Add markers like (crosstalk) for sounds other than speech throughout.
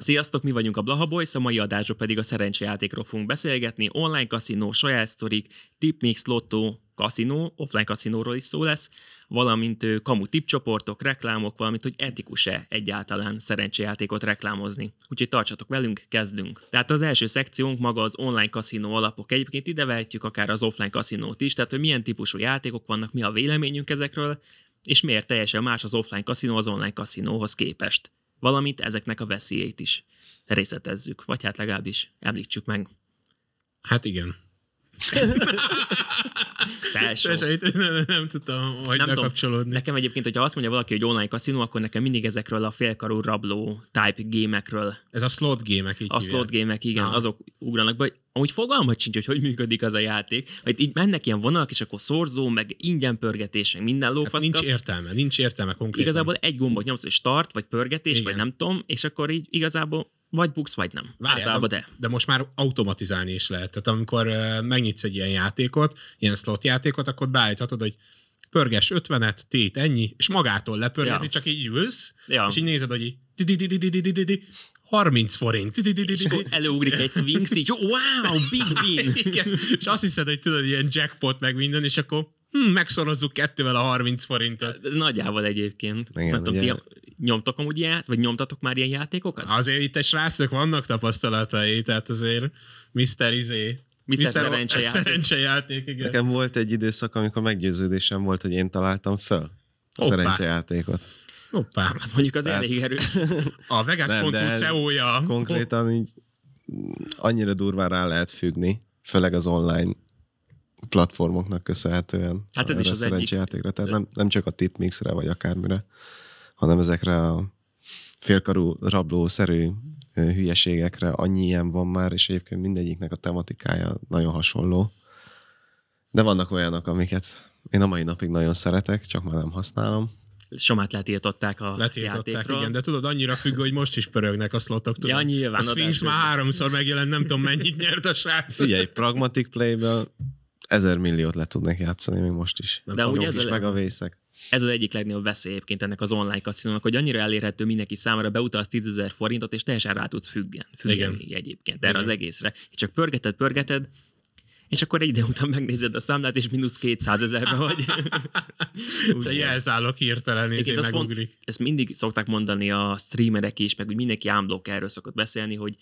Sziasztok, mi vagyunk a Blaha Boys, a mai adásról pedig a szerencsejátékról fogunk beszélgetni. Online kaszinó, saját sztorik, tipmix, lotto, kaszinó, offline kaszinóról is szó lesz, valamint kamu tipcsoportok, reklámok, valamint hogy etikus-e egyáltalán szerencsejátékot reklámozni. Úgyhogy tartsatok velünk, kezdünk. Tehát az első szekciónk maga az online kaszinó alapok. Egyébként ide vehetjük akár az offline kaszinót is, tehát hogy milyen típusú játékok vannak, mi a véleményünk ezekről, és miért teljesen más az offline kaszinó az online kaszinóhoz képest valamint ezeknek a veszélyeit is részletezzük, vagy hát legalábbis említsük meg. Hát igen. (laughs) Felső. Itt (laughs) nem, nem tudtam, hogy Nem bekapcsolódni. Nekem egyébként, hogyha azt mondja valaki, hogy online kaszinó, akkor nekem mindig ezekről a félkarú rabló type gémekről, Ez a slot gémek így a hívják. slot gémek, igen, Aha. azok ugranak be, amúgy fogalmat sincs, hogy hogy működik az a játék, hogy így mennek ilyen vonalak, és akkor szorzó, meg ingyen pörgetés, meg minden Hát lófasz nincs kapsz. értelme, nincs értelme konkrétan. Igazából egy gombot nyomsz, hogy start, vagy pörgetés, Igen. vagy nem tudom, és akkor így igazából vagy buksz, vagy nem. Várjál, Általában de. de most már automatizálni is lehet. Tehát amikor megnyitsz egy ilyen játékot, ilyen slot játékot, akkor beállíthatod, hogy pörges 50-et, tét ennyi, és magától lepörgeti, Ja. csak így ülsz, Ja. és így nézed, hogy így di-di-di-di-di-di-di-di, 30 forint. És akkor előugrik egy Sphinx, így wow, big win. (laughs) Igen. És azt hiszed, hogy tudod, ilyen jackpot meg minden, és akkor hm, megszorozzuk kettővel a 30 forintot. Nagyjából egyébként. Igen, tudom, ugye- ti nyomtok amúgy ilyet, vagy nyomtatok már ilyen játékokat? Azért itt egy srácok vannak tapasztalatai, tehát azért Mr. Izé. Mr. Szerencsejáték. Szerencsejáték, igen. Nekem volt egy időszak, amikor meggyőződésem volt, hogy én találtam föl a Hoppá. szerencsejátékot. Hoppá. Az mondjuk az Tehát- elég erős. (laughs) A Vegas.hu CEO-ja. Konkrétan így annyira durván rá lehet függni, főleg az online platformoknak köszönhetően. Hát ez is az egyik. Tehát nem, nem csak a tipmixre vagy akármire, hanem ezekre a félkarú rablószerű hülyeségekre annyi ilyen van már, és egyébként mindegyiknek a tematikája nagyon hasonló. De vannak olyanok, amiket én a mai napig nagyon szeretek, csak már nem használom. Somát letiltották a Letiltották, játékról. igen, de tudod, annyira függő, hogy most is pörögnek a slotok. Tudod? Ja, nyilván, A Sphinx már háromszor megjelent, nem tudom mennyit nyert a srác. Figyelj, Pragmatic Playből ezer milliót le tudnék játszani még most is. De Jók ugye is ez a- meg a vészek. Ez az egyik legnagyobb veszély egyébként ennek az online kaszinónak, hogy annyira elérhető mindenki számára, beutalsz 10 ezer forintot, és teljesen rá tudsz függen, függeni Igen. egyébként erre Igen. az egészre. És csak pörgeted, pörgeted, és akkor egy idő után megnézed a számlát, és mínusz 200 ezerbe vagy. (laughs) A jelzálok hirtelen azt mond- megugrik. ezt mindig szokták mondani a streamerek is, meg úgy mindenki ámblok erről szokott beszélni, hogy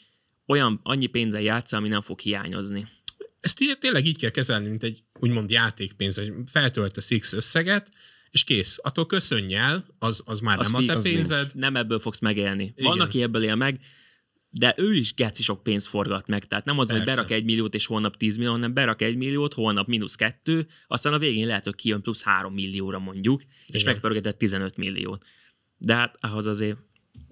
olyan annyi pénzzel játszol, ami nem fog hiányozni. Ezt té- tényleg így kell kezelni, mint egy úgymond játékpénz, hogy feltöltesz X összeget, és kész. Attól köszönj el, az, az már Az nem a fix, te az nincs. pénzed. Nem ebből fogsz megélni. Igen. Van, aki ebből él meg, de ő is geci sok pénzt forgat meg. Tehát nem az, hogy Persze. berak egy milliót és holnap 10 millió, hanem berak egy milliót, holnap mínusz kettő, aztán a végén lehet, hogy kijön plusz 3 millióra mondjuk, és megpörgetett 15 milliót. De hát ahhoz azért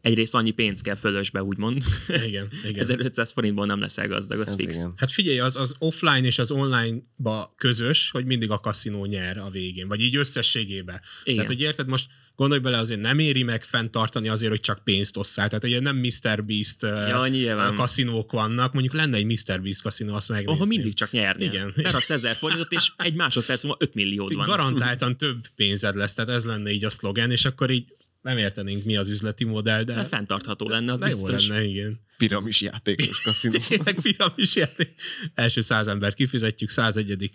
egyrészt annyi pénz kell fölösbe, úgymond. Igen, igen. (laughs) 1500 forintból nem leszel gazdag, az Hát fix. igen. Hát figyelj, az, az offline és az online-ba közös, hogy mindig a kaszinó nyer a végén, vagy így összességében. Igen. Tehát, hogy érted, most gondolj bele, azért nem éri meg fenntartani azért, hogy csak pénzt osszál. Tehát ugye nem Mr. Beast Ja, nyilván. kaszinók vannak, mondjuk lenne egy Mr. Beast kaszinó, azt megnézném. Ahol mindig csak nyerni. Igen. Beraksz 1000 forintot, és egy másodperc múlva 5 milliód van. Garantáltan több pénzed lesz, tehát ez lenne így a szlogen, és akkor így nem értenénk, mi az üzleti modell, de, De fenntartható lenne, az biztos. lenne, igen. Piramis játékos kaszinó. (laughs) Tényleg piramis játék. Első száz ember kifizetjük, 101.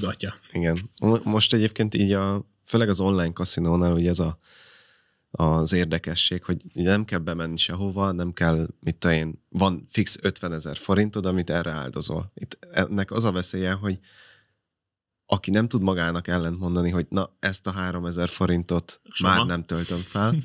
gatya. Igen. Mo- Most egyébként így a, főleg az online kaszinónál ugye ez a, az érdekesség, hogy nem kell bemenni sehova, nem kell, mit tudom én, van fix 50 ezer forintod, amit erre áldozol. Itt ennek az a veszélye, hogy aki nem tud magának ellent mondani, hogy na, ezt a 3000 forintot Soha. már nem töltöm fel,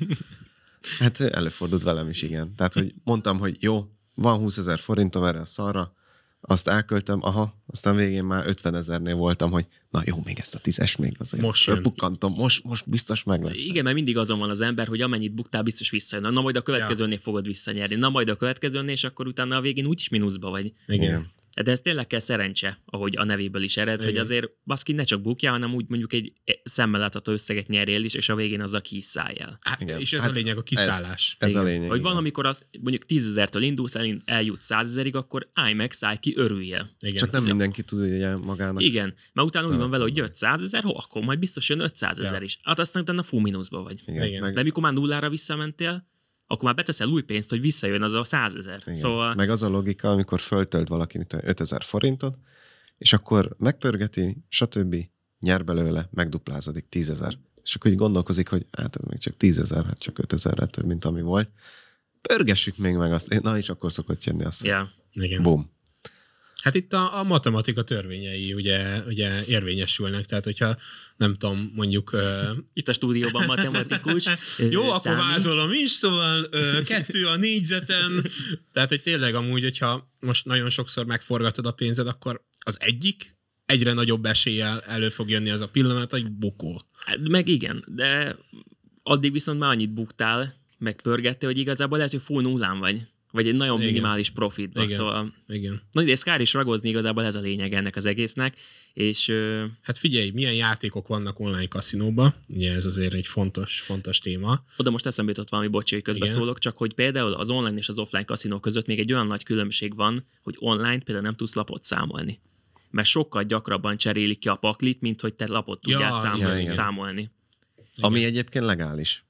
hát előfordult velem is, igen. Tehát, hogy mondtam, hogy jó, van 20 ezer forintom erre a szarra, azt elköltöm, aha, aztán végén már 50 ezernél voltam, hogy na jó, még ezt a tízes még azért Most jön. pukkantom, most, most biztos meg lesz. Igen, mert mindig azon van az ember, hogy amennyit buktál, biztos visszajön. Na majd a következőnél fogod visszanyerni. Na majd a következőnél, és akkor utána a végén úgyis mínuszba vagy. Igen. Igen. De ez tényleg kell szerencse, ahogy a nevéből is ered, hogy Igen. azért baszki ne csak bukjál, hanem úgy mondjuk egy szemmel látható összeget nyerjél is, és a végén az a kiszálljál. Hát, Igen. és ez Hát a lényeg, a kiszállás. Ez Igen. a lényeg. Hogy igen. valamikor az, mondjuk 10 ezertől indulsz, el, eljut 100 ezerig, akkor állj meg, szállj ki, örüljél. Igen. Csak nem mindenki tud ugye magának. Igen, mert utána úgy van vele, hogy jött 100 ezer, ho, akkor majd biztos jön 500 ezer Ja. is. Hát aztán utána full mínuszba vagy. Igen, Igen. Meg, De mikor már nullára visszamentél, akkor már beteszel új pénzt, hogy visszajön az a százezer. Szóval Meg az a logika, amikor föltölt valaki mint 5000 forintot, és akkor megpörgeti, stb. nyer belőle, megduplázódik 10 ezer. És akkor így gondolkozik, hogy hát ez még csak 10 ezer, hát csak 5000 több, mint ami volt. Pörgessük még meg azt. Na, és akkor szokott jönni azt. ja. Igen. Bum. Hát itt a, a matematika törvényei ugye, ugye érvényesülnek, tehát hogyha nem tudom, mondjuk ö, itt a stúdióban matematikus. (laughs) Jó, ö, akkor vázolom is, szóval ö, kettő a négyzeten. Tehát, hogy tényleg amúgy, hogyha most nagyon sokszor megforgatod a pénzed, akkor az egyik egyre nagyobb eséllyel elő fog jönni az a pillanat, hogy bukó. Hát, meg igen, de addig viszont már annyit buktál, meg pörgettél, hogy igazából lehet, hogy full nullán vagy. Vagy egy nagyon Igen. minimális profitban. Igen. Szóval Igen. Na, de ezt kár is ragozni, igazából ez a lényeg ennek az egésznek, és Hát figyelj, milyen játékok vannak online kaszinóban, ugye ez azért egy fontos, fontos téma. oda most eszembe jutott valami, bocsi, hogy Igen. közbeszólok, csak hogy például az online és az offline kaszinó között még egy olyan nagy különbség van, hogy online például nem tudsz lapot számolni. Mert sokkal gyakrabban cserélik ki a paklit, mint hogy te lapot Ja, tudjál ja, számolni. igen. számolni. Ami egyébként legális.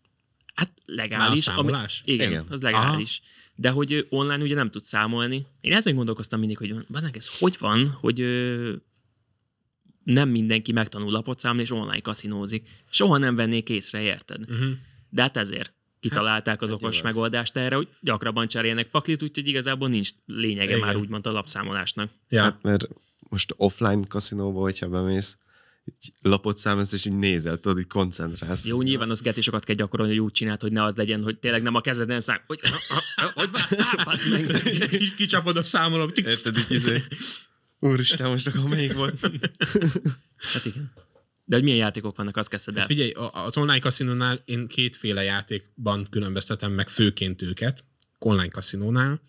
Hát Már a legális. számolás? Ami, igen, Igen. igen, az legális. Aha. De hogy online ugye nem tudsz számolni. Én ezen gondolkoztam mindig, hogy bazánk, ez hogy van, hogy ö, nem mindenki megtanul lapot számolni, és online kaszinózik. Soha nem vennék észre, érted? Uh-huh. De hát ezért kitalálták az hát okos nyilván. megoldást erre, hogy gyakrabban cserélnek paklit, úgyhogy igazából nincs lényege Igen. már úgymond a lapszámolásnak. Ja. Hát mert most offline kaszinóba, hogyha bemész, így lapot számolsz, és így nézel, tudod, így koncentrálsz. Jó, nyilván az geci sokat kell gyakorolni, hogy úgy csináld, hogy ne az legyen, hogy tényleg nem a kezeden szám, hogy, hogy meg. (laughs) Ki- Kicsapod a számolom. Érted, így izé. Úristen, most akkor melyik volt? (laughs) Hát igen. De hogy milyen játékok vannak, azt kezdted el. Hát figyelj, az online kaszinónál én kétféle játékban különböztetem meg főként őket. Online kaszinónál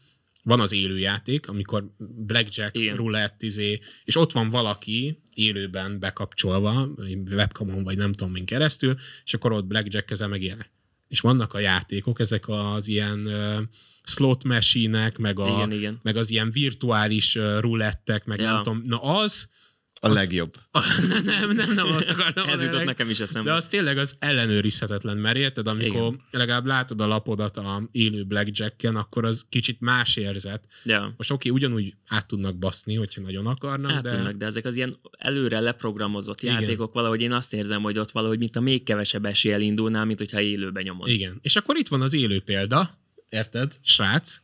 van az élő játék, amikor blackjack, Igen. roulette, izé, és ott van valaki élőben bekapcsolva, webcamon vagy nem tudom min keresztül, és akkor ott blackjack ezel meg ilyenek. És vannak a játékok, ezek az ilyen uh, slot machine meg, a, Igen, igen. meg az ilyen virtuális uh, roulettek, meg Ja. nem tudom, na az, A Az- legjobb. (laughs) nem, nem, nem azt akartam. Ez jutott nekem is eszembe. De az tényleg az ellenőrizhetetlen, mert érted, amikor Igen. legalább látod a lapodat a élő blackjacken, akkor az kicsit más érzet. Ja. Most oké, okay, ugyanúgy át tudnak baszni, hogyha nagyon akarnak, Hát de... tudnak, de ezek az ilyen előre leprogramozott Igen. játékok, valahogy én azt érzem, hogy ott valahogy, mint a még kevesebb eséllyel indulnál, mint hogyha élőben nyomod. Igen. És akkor itt van az élő példa, érted, srác?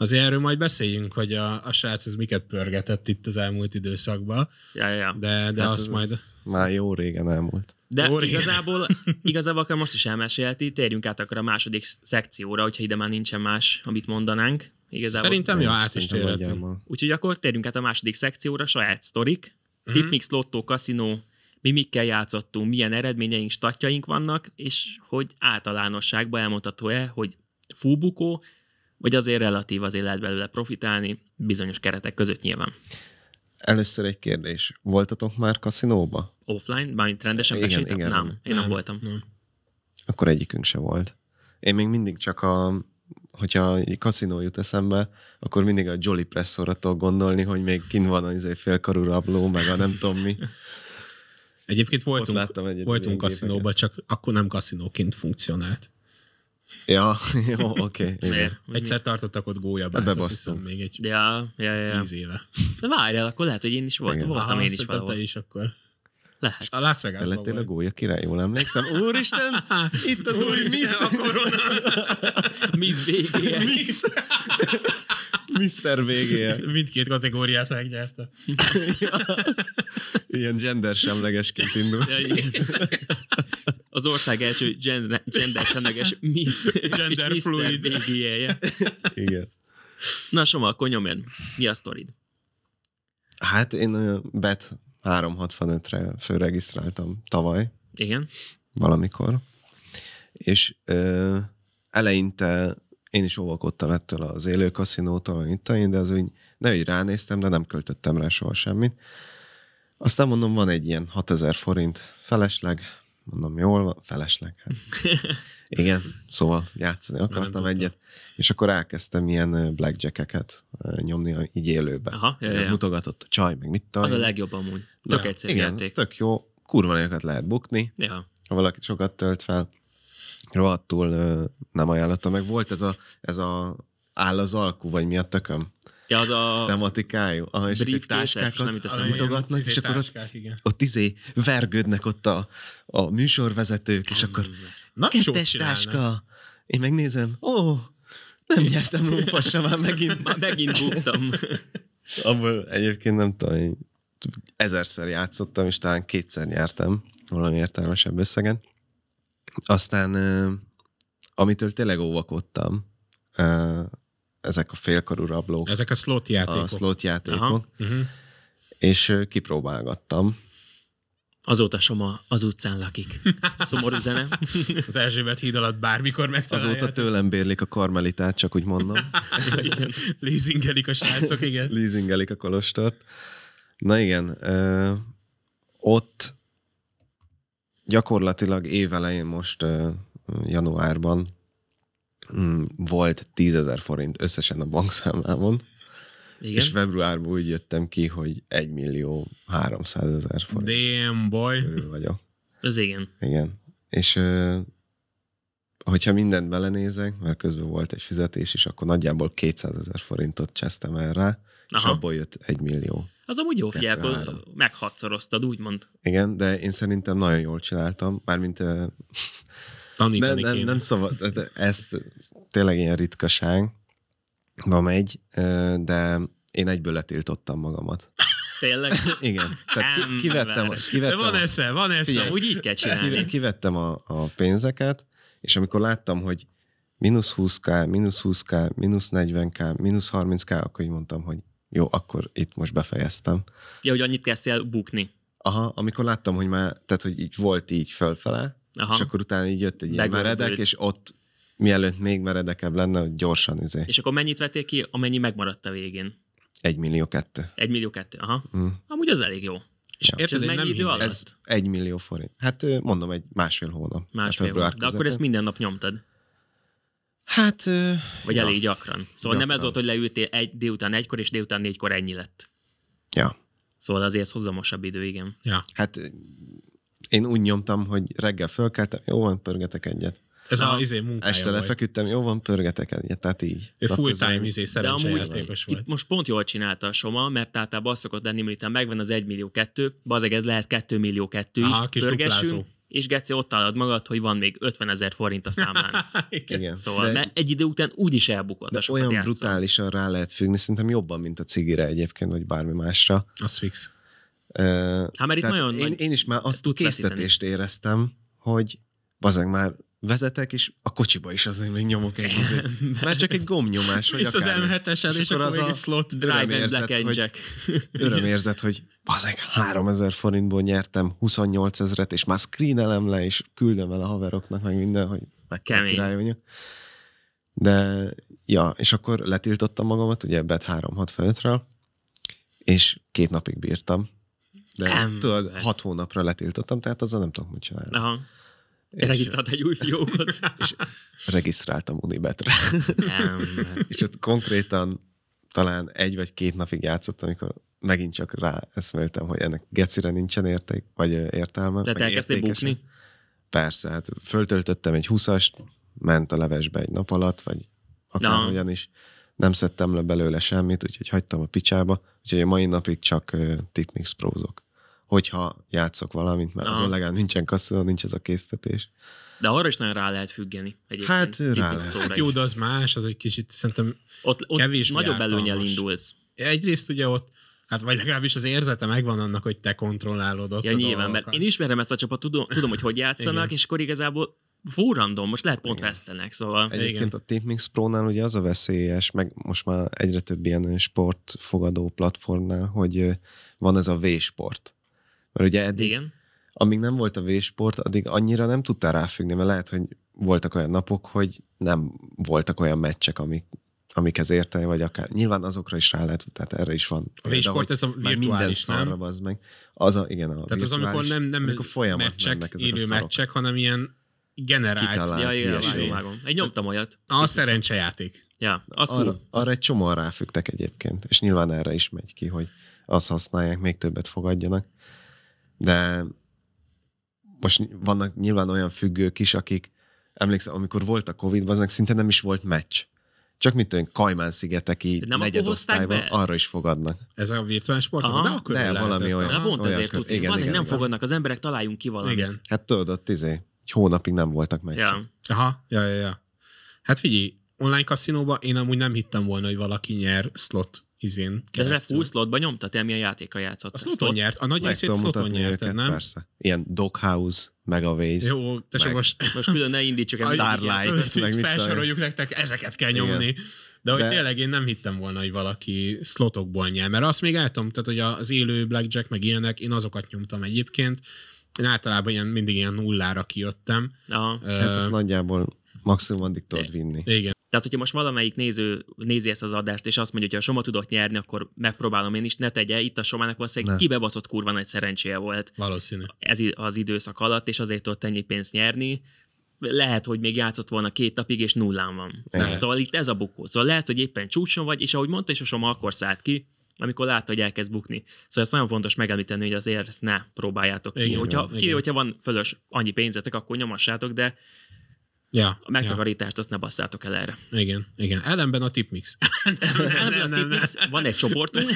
Azért erről majd beszéljünk, hogy a, a srác ez miket pörgetett itt az elmúlt időszakban, Ja, ja, de, de hát azt majd... Már jó régen elmúlt. De Jó, igen. igazából, igazából akár most is elmesélti, térjünk át akkor a második szekcióra, hogyha ide már nincsen más, amit mondanánk. Igazából. Szerintem, ja, át is térhetünk. Úgyhogy akkor térjünk át a második szekcióra, saját sztorik. Mhm. Uh-huh. Tipmix, Lotto, Casino, mi mikkel játszottunk, milyen eredményeink, statjaink vannak, és hogy általánosságban elmondható-e, hogy fúbukó, vagy azért relatív azért lehet belőle profitálni, bizonyos keretek között nyilván. Először egy kérdés. Voltatok már kaszinóba? Offline, bármint rendesen Igen, meséltem? igen, nem, nem. én nem, voltam. Nem. Akkor egyikünk se volt. Én még mindig csak a, hogyha egy kaszinó jut eszembe, akkor mindig a Jolly Pressorra tudok gondolni, hogy még kint van az izé félkarú rabló, meg a nem tudom mi. Egyébként voltunk, voltunk ilyen kaszinóba, csak akkor nem kaszinóként funkcionált. Ja, (laughs) jó, oké. Okay, Miért? Egyszer tartottak ott gólyabát, Hát azt hiszem még egy Ja, ja, ja. ja. tíz éve. De várjál, akkor lehet, hogy én is voltam, Igen. voltam Aha, én is valahol. Te is akkor. Lehet. A Las Te Vegasban lettél a volt. gólya király, jól emlékszem? Úristen, (laughs) itt az új Miss, a korona. (laughs) Miss BGS. Miss. Mr. VG. Mindkét kategóriát megnyerte. Ilyen gender semlegesként indul. Ja, igen. Az ország első gender, gender semleges Miss (laughs) Gender és fluid. BGS-je. Igen. Na Soma, akkor nyomjad. Mi a sztorid? Hát én ö, bet 365-re fölregisztráltam tavaly, Igen? valamikor, és ö, eleinte én is óvakodtam ettől az élő kaszinótól, tudom én, de az úgy, ne úgy ránéztem, de nem költöttem rá soha semmit. Aztán mondom, van egy ilyen 6000 forint felesleg, mondom, jól van, felesleg. Hát. (laughs) Igen, szóval játszani akartam egyet, és akkor elkezdtem ilyen blackjackeket nyomni így élőben. Aha, ja, ja, ja. Mutogatott a csaj, meg mit tudom Az a legjobb amúgy. Tök Ja, egyszerű Igen, ez játék. tök jó. Kurva nagyokat lehet bukni, Ja. ha valaki sokat tölt fel. rohadtul nem ajánlottam meg. Volt ez a, ez a áll az alkú, vagy mi a tököm? Ja, az a... tematikájú. Aha, és nem táskákat izé és akkor ott, táskák, igen. ott izé vergődnek ott a, a műsorvezetők, és akkor Na, kettes táska. Én megnézem, ó, nem nyertem lófassa már megint. Már megint buktam. (laughs) Abból egyébként nem tudom, én ezerszer játszottam, és talán kétszer nyertem valami értelmesebb összegen. Aztán, amitől tényleg óvakodtam, ezek a félkarú rablók, Ezek a slot játékok. a slot játékok, Aha. Uh-huh. és kipróbálgattam. Azóta Soma az utcán lakik. (laughs) Szomorú zene. Az Erzsébet híd alatt bármikor megtaláljátok. Azóta tőlem bérlik a karmelitát, csak úgy mondom. Leasingelik a srácok, igen. leasingelik a kolostort. Na igen, ö, ott gyakorlatilag évelején most ö, januárban volt 10 ezer forint összesen a bankszámlámon, Igen. és februárban úgy jöttem ki, hogy 1 millió 300 ezer forint Damn, boy. körül vagyok. Az igen. Igen. És hogyha mindent belenézek, mert közben volt egy fizetés is, akkor nagyjából 200 ezer forintot csesztem el rá, és Aha. abból jött 1 millió. Az amúgy jó, figyelj, akkor meghatszoroztad, úgymond. Igen, de én szerintem nagyon jól csináltam, mármint nem, Tanítani nem, kéne. nem szabad, ez tényleg ilyen ritkaság, ma megy, de én egyből letiltottam magamat. Tényleg. (laughs) Igen, tehát ki, Ember. kivettem, De kivettem, van esze, van esze. Figyelj. Úgy így kell csinálni. ki- kivettem a, a pénzeket, és amikor láttam, hogy mínusz 20k, mínusz 20k, mínusz 40k, mínusz 30k, akkor így mondtam, hogy jó, akkor itt most befejeztem. Ja, hogy annyit kezdsz el bukni. Aha, amikor láttam, hogy már, tehát hogy így volt így fölfele, Aha. és akkor utána így jött egy ilyen Begörbült. meredek, és ott mielőtt még meredekebb lenne, hogy gyorsan izé. És akkor mennyit vettél ki, amennyi megmaradt a végén? Egy millió kettő. Egy millió kettő. Aha. Mm. Amúgy az elég jó. És Ja. És ez mennyi nem idő alatt? Ez egy millió forint. Hát mondom, egy másfél hónap. Másfél hónap. De akkor ezt minden nap nyomtad? Hát... Vagy ja. elég gyakran? Szóval nem ez Gyakran. volt, hogy leültél egy délután egykor, és délután négykor ennyi lett. Ja. Szóval azért ez hozzamosabb idő, igen. Ja. Hát én úgy nyomtam, hogy reggel fölkeltem, jó van, pörgetek egyet. Ez Aha. a izé munkája Este lefeküdtem, jó van, pörgetek egyet. Tehát így. Ő full time izé De szerencsejátékos volt. itt most pont jól csinálta a Soma, mert általában az szokott lenni, miután megvan az 1 millió 2, bazeg ez lehet 2 millió 2 is, Aha, kis pörgessünk, duplázó. és Geci ott állad magad, hogy van még 50 ezer forint a számlán. (laughs) Igen. Szóval de, mert egy idő után úgyis elbukott a de olyan játszol. brutálisan rá lehet függni, szerintem jobban, mint a cigire egyébként, vagy bármi másra. Az fix. Ö, Hát mert itt nagyon én, én is már azt tudsz késztetést éreztem, hogy bazeg már vezetek, és a kocsiba is azért még nyomok egy (laughs) izét. Már csak egy gombnyomás, vagy És az akármi. M7-esen, és akkor akkor az a slot. Drive and Black and Jack. Örömérzet, hogy bazeg 3000 forintból nyertem 28 ezeret, és már screenelem le, és küldöm el a haveroknak, meg minden, hogy meg kell. De, ja, és akkor letiltottam magamat, ugye bet 3-6 fölöttről, és két napig bírtam. De Ember. tudod, hat hónapra letiltottam, tehát azzal nem tudok mit csinálni. Aha. És Regisztrált egy új fiókot. (laughs) és regisztráltam Unibetre. Ember. és ott konkrétan talán egy vagy két napig játszottam, amikor megint csak rá eszméltem, hogy ennek gecire nincsen érték, vagy értelme. De meg te elkezdtél bukni? Persze, hát föltöltöttem egy 20-ast, ment a levesbe egy nap alatt, vagy akárhogyan is. Nem szedtem le belőle semmit, úgyhogy hagytam a picsába. Úgyhogy a mai napig csak uh, tipmix prózok. Hogyha játszok valamit, mert Aha. azon legalább nincsen kasszó, nincs ez a késztetés. De arra is nagyon rá lehet függeni. Egyébként. Hát, rá lehet. Hát jó, de az más, az egy kicsit szerintem ott, ott kevésbé nagyobb előnyel indulsz. egyrészt ugye ott, hát vagy legalábbis az érzete megvan annak, hogy te kontrollálod ott Ja, a nyilván, dolgokat. mert én ismerem ezt a csapat, tudom, tudom hogy hogy játszanak, és akkor igazából full random, most lehet pont Igen. vesztenek, szóval Egyébként Igen. a Tipmix Pro-nál ugye az a veszélyes, meg most már egyre több ilyen sportfogadó platformnál, hogy van ez a V-sport. Mert ugye eddig, igen. amíg nem volt a V-sport, addig annyira nem tudtál ráfüggni, mert lehet, hogy voltak olyan napok, hogy nem voltak olyan meccsek, amik, amikhez érte, vagy akár. Nyilván azokra is rá lehet, tehát erre is van. A V-sport, ez a minden virtuális, szarra nem? az meg. Az a, igen, a Tehát az, amikor nem, nem amikor folyamat meccsek, élő meccsek, hanem ilyen generált. Kitalált. Ja, igen, vágom. Egy nyomtam olyat. A szerencsejáték. Ja, az arra, cool. arra egy csomóan ráfügtek egyébként, és nyilván erre is megy ki, hogy azt használják, még többet fogadjanak. De most vannak nyilván olyan függők is, akik emlékszem, amikor volt a Covid, az meg szinte nem is volt meccs. Csak mit tudom, Kajmán-szigeteki negyedosztályban arra is fogadnak. Ez a virtuális sport? De akkor De, lehetett. valami olyan. Na, pont olyan ezért tudjuk. igen, Igen, igen, nem igen. fogadnak az emberek, találjunk ki valamit. Igen. Hát tudod, ott izé, egy hónapig nem voltak meccsek. Ja. Aha, ja, ja, ja. Hát figyelj, online kaszinóban én amúgy nem hittem volna, hogy valaki nyer slot izén De keresztül. full slotba nyomtad, te milyen játékkal játszott? A sloton nyert, a nagy Meg részét sloton őket, nem? persze. Ilyen Doghouse, Megaways. Jó, te Meg- most Most külön ne indítsuk. Starlight. meg mit felsoroljuk nektek, ezeket kell nyomni. De hogy De- tényleg én nem hittem volna, hogy valaki slotokból nyer, mert azt még el tudom, tehát hogy az élő blackjack meg ilyenek, én azokat nyomtam egyébként. Én általában ilyen, mindig ilyen nullára kijöttem. Aha. Hát ez Ö, nagyjából maximum addig tudod vinni. igen. Tehát, hogyha most valamelyik néző nézi ezt az adást, és azt mondja, hogy ha a Soma tudott nyerni, akkor megpróbálom én is, ne tegye. Itt a Somának valószínűleg Ne. kibebaszott kurva nagy szerencséje volt Valószínű. ez az időszak alatt, és azért tudott ennyi pénzt nyerni. Lehet, hogy még játszott volna két napig, és nullán van. Lehet. Szóval itt ez a bukó. Szóval lehet, hogy éppen csúcson vagy, és ahogy mondta is a Soma, akkor szállt ki, amikor látta, hogy elkezd bukni. Szóval ezt nagyon fontos megemlíteni, hogy azért ezt ne próbáljátok ki. Igen, hogyha, igen. ki, hogyha van fölös annyi pénzetek, akkor nyomassátok, de Ja, a megtakarítást azt ne basszátok el erre. ja. Igen, igen. Ellenben a tipmix. (laughs) nem, Nem, nem, nem, Van egy csoportunk,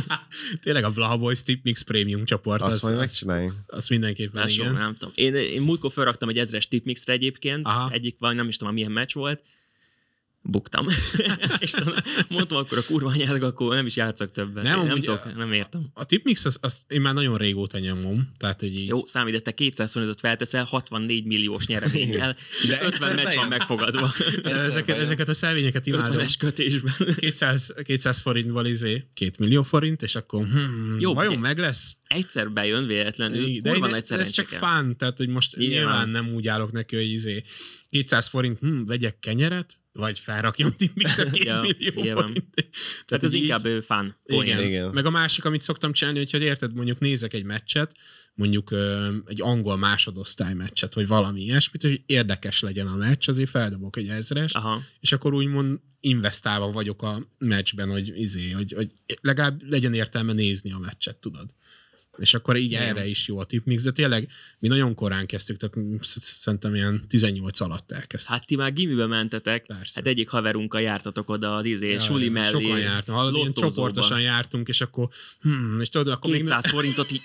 (laughs) Tényleg a Blaha Boys Tipmix Premium csoport. Azt az, majd az, megcsináljuk. az mindenképpen, Nem, igen. nem tudom. Én, én múltkor felraktam egy ezres tipmixre egyébként. Aha. egyik vagy nem is tudom, milyen meccs volt, buktam. (laughs) és mondtam akkor a kurva anyának, akkor nem is játszok többet. Nem, Nem, tudok, a- nem értem. A tipmix, az, az én már nagyon régóta nyomom, tehát hogy így... Jó, számít, de te 225-öt felteszel 64 milliós nyereménnyel, (laughs) és De 50 egyszer meccs van megfogadva. De (laughs) ezeket, ezeket a szelvényeket imádom. 50-es kötésben. 200, 200 forintból izé, 2 millió forint, és akkor hmm, Jó, vajon ugye? meg lesz? Egyszer bejön véletlenül, De kurva én- nagy ez csak fán, tehát hogy most nyilván. Nyilván. nyilván nem úgy állok neki, hogy izé 200 forint, hm, vegyek kenyeret, vagy felrakjam tipmixet 2 Ja, millió nyilván. forint. Tehát ez így- inkább ő fán. Igen. Igen. Meg a másik, amit szoktam csinálni, hogyha érted, mondjuk nézek egy meccset, mondjuk ö, egy angol másodosztály meccset, vagy valami ilyesmit, hogy érdekes legyen a meccs, azért feldobok egy ezres, Aha. és akkor úgymond investálva vagyok a meccsben, hogy, izé, hogy, hogy legalább legyen értelme nézni a meccset, tudod. És akkor így Igen. erre is jó a tipmix, de tényleg mi nagyon korán kezdtük, tehát sz- szerintem ilyen 18 alatt elkezdtük. Hát ti már gimibe mentetek. Persze. Hát egyik haverunkkal jártatok oda az izé, Ja, suli mellé. Sokan jártunk, hallod, ilyen csoportosan jártunk, és akkor, hmm, és tudod, akkor még, 200 forintot (laughs) így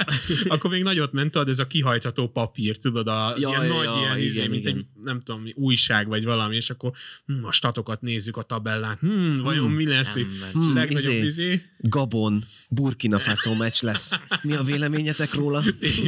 (laughs) akkor még nagyot ment, tudod, ez a kihajtható papír, tudod, az Ja, ilyen ja, nagy, ja, ilyen, izé, igen, mint egy, igen. nem tudom, újság, vagy valami, és akkor hm, a statokat nézzük a tabellát, hm, vajon mi lesz, Hmm, legnagyobb izé. izé. Gabon, Burkina Faso meccs lesz. (laughs) Mi a véleményetek róla?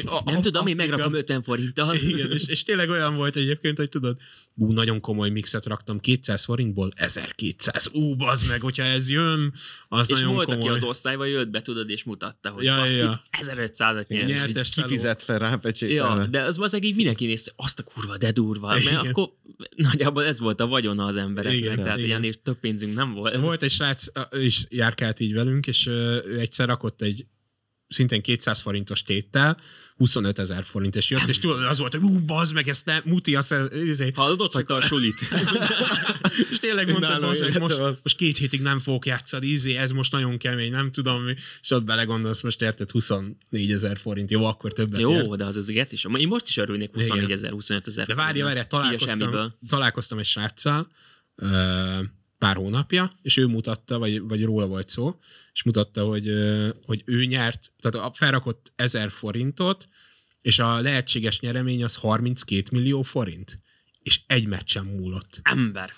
A- Nem a- tudom, én megrakom 50 forinttal. Igen, és, és tényleg olyan volt egyébként, hogy tudod, ú, nagyon komoly mixet raktam, 200 forintból 1200. Ú, bazd meg, hogyha ez jön, az és nagyon volt, komoly. aki az osztályba jött be, tudod, és mutatta, hogy Ja, ja, ja. 1500-at nyer. Nyert. És Kifizet fel rá Ja, de az az így mindenki nézte, azt a kurva, de durva, mert Igen. akkor nagyjából ez volt a vagyona az embereknek, Igen, tehát igen. ilyen és több pénzünk nem volt. Volt egy srác, is járkált így velünk, és ő egyszer rakott egy szintén 200 forintos téttel, 25 ezer forint, és jött, és tudod, az volt, hogy ú, bazd meg, ezt ne, muti, azt, izé. Hallod, hagyta a sulit. (laughs) és tényleg mondta, Nálam bazd meg, most, most két hétig nem fogok játszani, izé, ez most nagyon kemény, nem tudom mi, és ott belegondolsz, most érted 24 ezer forint, jó, akkor többet ért. Jó, de az az igaz is. Én most is örülnék 24 ezer, 25 ezer. De várja, várja, találkoztam, találkoztam egy sráccal pár hónapja, és ő mutatta, vagy, vagy róla volt szó, és mutatta, hogy, hogy ő nyert, tehát a- felrakott 1000 forintot, és a lehetséges nyeremény az 32 millió forint. És egy meccsen múlott. Ember.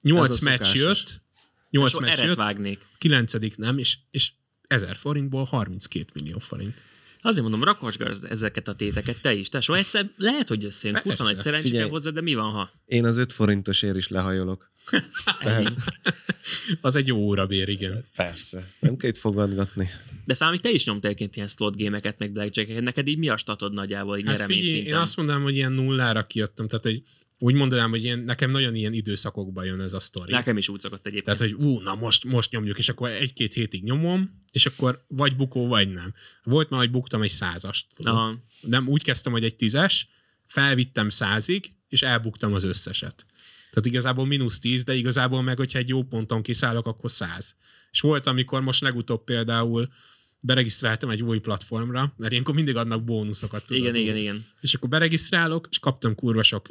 8 Ez a meccs jött, 8 So, meccs jött, vágnék. 9 nem, és, és 1000 forintból 32 millió forint. Azért mondom, rakosgasd ezeket a téteket te is. Te so egyszer lehet, hogy összejön. Kurva nagy szerencse hozzá, de mi van, ha? Én az 5 forintosért is lehajolok. (laughs) Az egy jó órabér, igen. Persze. Nem kell itt fogadgatni. De számít, te is nyomtál egyébként ilyen slot gémeket, meg blackjacket. Neked így mi a statod nagyjából, így Hát figyelj, én azt mondanám, hogy ilyen nullára kijöttem, tehát hogy úgy mondanám, hogy ilyen, nekem nagyon ilyen időszakokban jön ez a sztori. Nekem is úgy szokott egyébként. Tehát, hogy ú, na most, most nyomjuk, és akkor egy-két hétig nyomom, és akkor vagy bukó, vagy nem. Volt már, hogy buktam egy százast. Aha. Nem, úgy kezdtem, hogy egy tízes, felvittem százig, és elbuktam az összeset. Tehát igazából mínusz tíz, de igazából meg, hogyha egy jó ponton kiszállok, akkor száz. És volt, amikor most legutóbb például beregisztráltam egy új platformra, mert ilyenkor mindig adnak bónuszokat. Tudod, Igen, igen, igen. És akkor beregisztrálok, és kaptam kurva sok,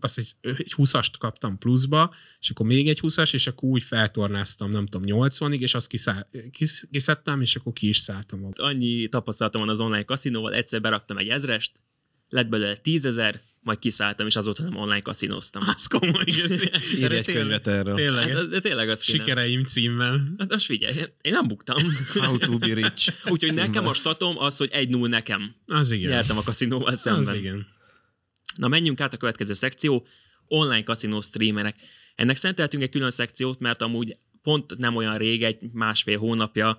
azt egy, egy 20-ast kaptam pluszba, és akkor még egy 20-as, és akkor úgy feltornáztam, nem tudom, 80-ig, és azt kiszá, kis, kiszedtem, és akkor ki is szálltam. Annyi tapasztalatom van az online kaszinóval, egyszer beraktam egy ezrest, lett belőle tízezer, majd kiszálltam, és azóta nem online kaszinóztam. Az komoly. (laughs) Írj Erre egy könyvet erről. Tényleg, Hát, de tényleg az kéne. sikereim címmel. Hát most figyelj, én nem buktam. (laughs) How to be rich. Úgyhogy nekem a statom az, hogy 1-0 nekem. Az igen. Nyertem a kaszinóval szemben. Az igen. Na menjünk át a következő szekció, online kaszinó streamerek. Ennek szenteltünk egy külön szekciót, mert amúgy pont nem olyan rég, egy másfél hónapja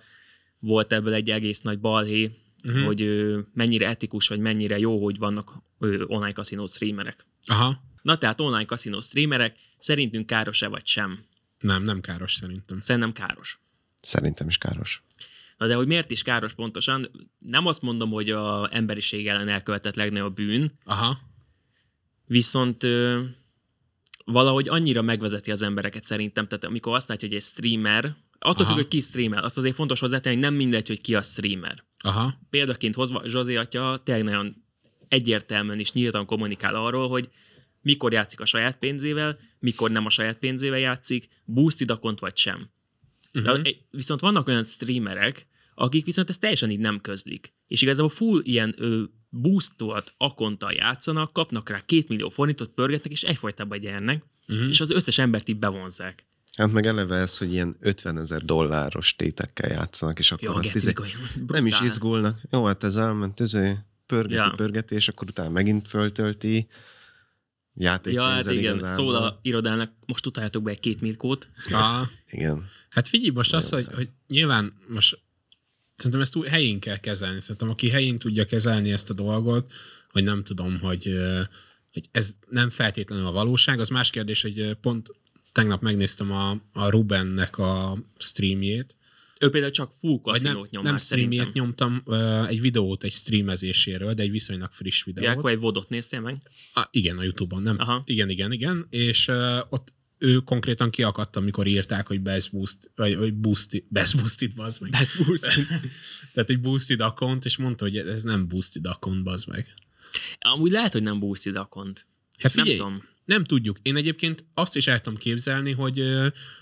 volt ebből egy egész nagy balhé. Uh-huh. hogy ö, mennyire etikus, vagy mennyire jó, hogy vannak ö, online kaszinó streamerek. Aha. Na tehát online kaszinó streamerek, szerintünk káros-e vagy sem? Nem, nem káros szerintem. Szerintem káros. Szerintem is káros. Na de hogy miért is káros pontosan? Nem azt mondom, hogy a emberiség ellen elkövetett legnagyobb bűn, Aha. viszont ö, valahogy annyira megvezeti az embereket szerintem, tehát amikor azt látja, hogy egy streamer, attól függ, hogy ki streamer, azt azért fontos hozzátenni, hogy nem mindegy, hogy ki a streamer. Aha. Példaként hozva, Zsozé atya tényleg nagyon egyértelműen és nyíltan kommunikál arról, hogy mikor játszik a saját pénzével, mikor nem a saját pénzével játszik, boosted akont vagy sem. Uh-huh. De, egy- viszont vannak olyan streamerek, akik viszont ezt teljesen így nem közlik. És igazából full ilyen ö, boostolt akonttal játszanak, kapnak rá két millió forintot, pörgetnek, és egyfolytában gyernek, Uh-huh. és az összes embert így bevonzák. Hát meg eleve ez, hogy ilyen 50 ezer dolláros tétekkel játszanak, és akkor Jó, hát izé- nem is izgulnak. Jó, hát ez elment, izé, pörgeti, Ja. ja. pörgeti, és akkor utána megint föltölti. Játék Ja, hát igen, igazából. szól a irodának, most utaljátok be egy két milkót. Aha. (laughs) Igen. Hát figyelj, most az, hogy, hogy nyilván most szerintem ezt úgy helyén kell kezelni. Szerintem aki helyén tudja kezelni ezt a dolgot, hogy nem tudom, hogy, hogy ez nem feltétlenül a valóság, az más kérdés, hogy pont tegnap megnéztem a, a Rubennek a streamjét, Ő például csak full vagy nem, kaszinót nyom nem streamjét szerintem. nyomtam, egy videót egy streamezéséről, de egy viszonylag friss videót. Ja, akkor egy vodot néztél meg? Ah, igen, a Youtube-on, nem? Aha. Igen, igen, igen. És uh, ott ő konkrétan kiakadt, amikor írták, hogy best boost, vagy, vagy boosted, best boosted, bazd meg. Best boost. (laughs) Tehát egy boosted account, és mondta, hogy ez nem boosted account, bazd meg. Amúgy lehet, hogy nem boosted akont. Hát figyelj, nem, tudom. Nem tudjuk. Én egyébként azt is el tudom képzelni, hogy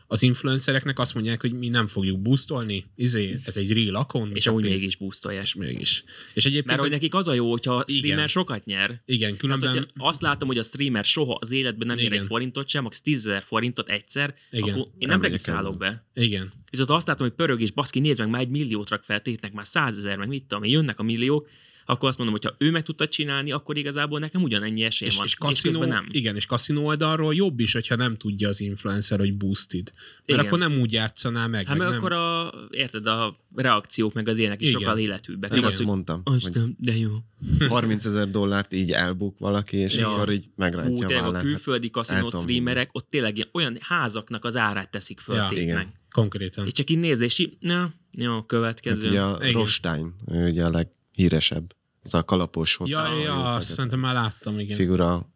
az influencereknek azt mondják, hogy mi nem fogjuk boostolni, izé, ez egy real account. És amúgy mégis boostolják. És mégis. És egyébként, Mert hogy nekik az a jó, hogyha a Igen. streamer sokat nyer. igen, Hát, különben... hogyha azt látom, hogy a streamer soha az életben nem Igen. egy forintot sem, max 10 ezer forintot egyszer, Igen. akkor én nem Elmegyek regisztrálok be. Igen. Viszont azt látom, hogy pörög és baszki, nézd meg, már egy milliót rak fel tétnek, már százezer, meg mit tudom, jönnek a milliók, akkor azt mondom, hogy ha ő meg tudta csinálni, akkor igazából nekem ugyanennyi esély És, van. és, és kaszinó, közben nem. igen, és kaszinó oldalról jobb is, hogyha nem tudja az influencer, hogy boosted. Mert Igen. akkor nem úgy játszaná meg. Hát meg nem. akkor a, érted, a reakciók meg az ilyenek is Igen. sokkal életűbbek. Nem Nem az, azt hogy mondtam, hogy Aztán, de jó. 30 ezer dollárt így elbuk valaki, és Ja. akkor így Ú, megrántja a a vállát. Hát külföldi kaszinó streamerek, ott tényleg olyan házaknak az árát teszik föl Ja, tétnek. igen. Konkrétan. És csak így nézd, és így, na, jó, Hát következő. ugye a. Rostein, ő ugye a leghíresebb. Ez a kalapos hosszú Ja, ja, azt szerintem már láttam, igen. figura.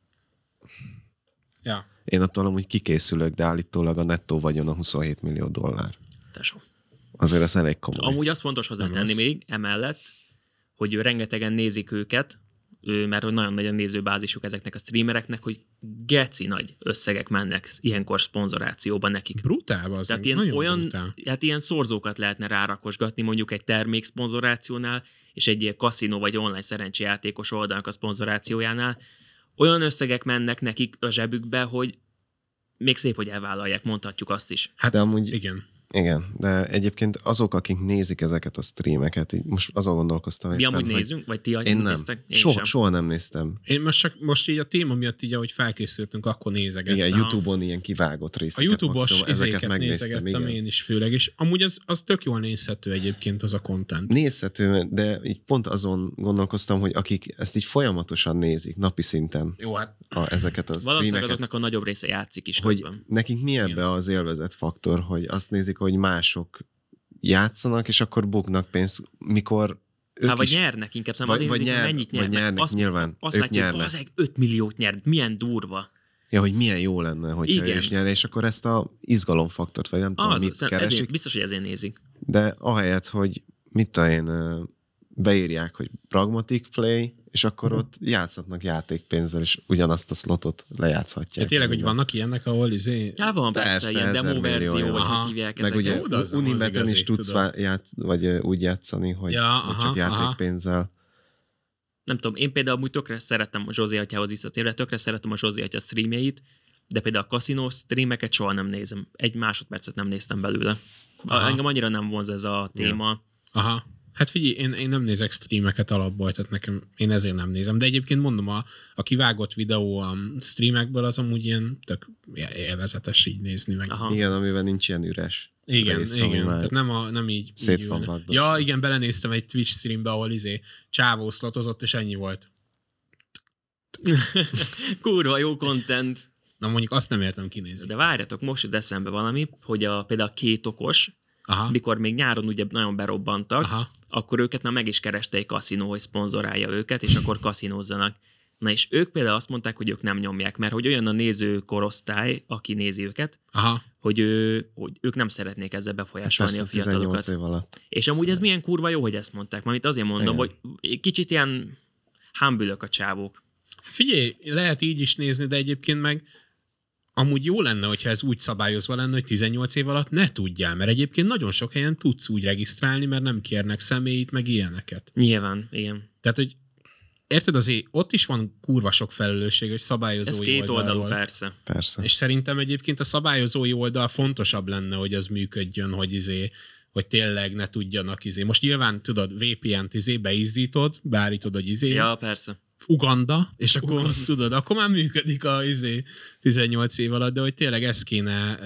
Ja. Én attól amúgy kikészülök, de állítólag a nettó vagyon a 27 millió dollár. Tesó. Azért ez elég komoly. Amúgy azt fontos hozzátenni rossz. még emellett, hogy ő rengetegen nézik őket, mert hogy nagyon nagy a nézőbázisuk ezeknek a streamereknek, hogy geci nagy összegek mennek ilyenkor szponzorációban nekik. Brutál az. Tehát ilyen, nagyon olyan, brutál. hát ilyen szorzókat lehetne rárakosgatni mondjuk egy termék szponzorációnál, és egy ilyen kaszinó vagy online szerencsejátékos oldalnak a szponzorációjánál. Olyan összegek mennek nekik a zsebükbe, hogy még szép, hogy elvállalják, mondhatjuk azt is. Hát De amúgy igen. Igen, de egyébként azok, akik nézik ezeket a streameket, így most azon gondolkoztam Mi éppen, amúgy hogy nézünk, vagy ti Én nem. néztek? Én soha, sem. soha nem néztem. Én most csak most így a téma miatt így, ahogy felkészültünk, akkor nézegettem. Igen, Aha. YouTube-on ilyen kivágott A részeket. YouTube-os maximum, izéket nézegettem én is főleg, és amúgy az, az tök jól nézhető egyébként az a content. Nézhető, de így pont azon gondolkoztam, hogy akik ezt így folyamatosan nézik, napi szinten, Jó, hát a, ezeket a Valószínűleg azoknak a nagyobb része játszik is hogy közben. nekik mi ebbe az élvezet faktor, hogy azt nézik, hogy mások játszanak, és akkor buknak pénzt, mikor ők Hát vagy is, nyernek inkább, nem vagy, vagy, hogy nyer, mennyit vagy nyernek. nyernek, azt, nyilván, azt ők látjuk, hogy nyernek. bazeg 5 milliót nyer, milyen durva. Ja, hogy milyen jó lenne, hogyha ő Igen. is nyerne, és akkor ezt a izgalomfaktort, vagy nem tudom, Az, mit szerint keresik, ezért, biztos, hogy ezért nézik. de ahelyett, hogy mit tudom én, beírják, hogy pragmatic play, és akkor Mhm. ott játszhatnak játékpénzzel, és ugyanazt a slotot lejátszhatják. Tehát tényleg, hogy vannak ilyenek, ahol izé... Já, van persze, Persze, ilyen demo verzió, vagy aha. hogy hívják Meg ezeket. ugye az az Unibeten is tudsz ját, vagy úgy játszani, hogy, Ja, hogy csak aha, aha. játékpénzzel. nem tudom, én például amúgy tökre szerettem a Zsózi atyához visszatérve, tökre szeretem a Zsózi atya streamjeit, de például a kaszinó streameket soha nem nézem. Egy másodpercet nem néztem belőle. Aha. engem annyira nem vonz ez a téma. Aha. Hát figyelj, én, én nem nézek streameket alapból, tehát nekem, én ezért nem nézem. De egyébként mondom, a, a kivágott videó a streamekből az amúgy ilyen tök élvezetes így nézni meg. Aha. Igen, amiben nincs ilyen üres. Igen, rész, igen. Tehát nem, a, nem így. szét így van. Ja, igen, belenéztem egy Twitch streambe, ahol izé csávó szlotozott, és ennyi volt. (laughs) Kurva jó content. Na mondjuk azt nem értem kinézni. De várjatok, most jut eszembe valami, hogy a, például a két okos, Aha. mikor még nyáron ugye nagyon berobbantak, Aha. akkor őket már meg is kereste egy kaszinó, hogy szponzorálja őket, és akkor kaszinózzanak. Na és ők például azt mondták, hogy ők nem nyomják, mert hogy olyan a néző korosztály, aki nézi őket, Aha. hogy, ő, hogy ők nem szeretnék ezzel befolyásolni Persze, a fiatalokat. 18 év alatt. És amúgy ez milyen kurva jó, hogy ezt mondták. Mert azért mondom, Igen. hogy kicsit ilyen hámbülök a csávók. Hát Figyelj, lehet így is nézni, de egyébként meg amúgy jó lenne, hogyha ez úgy szabályozva lenne, hogy 18 év alatt ne tudjál, mert egyébként nagyon sok helyen tudsz úgy regisztrálni, mert nem kérnek személyit, meg ilyeneket. Nyilván, igen. Tehát, hogy érted, azért ott is van kurva sok felelősség, hogy Ez szabályozói két oldalú, oldalról. persze. Persze. És szerintem egyébként a szabályozói oldal fontosabb lenne, hogy az működjön, hogy izé, hogy tényleg ne tudjanak izé. Most nyilván tudod, VPN-t izé beízítod, beállítod, hogy izé, Ja, persze. Uganda, és akkor Uganda. (laughs) tudod, akkor már működik a izé 18 év alatt, de hogy tényleg ezt kéne,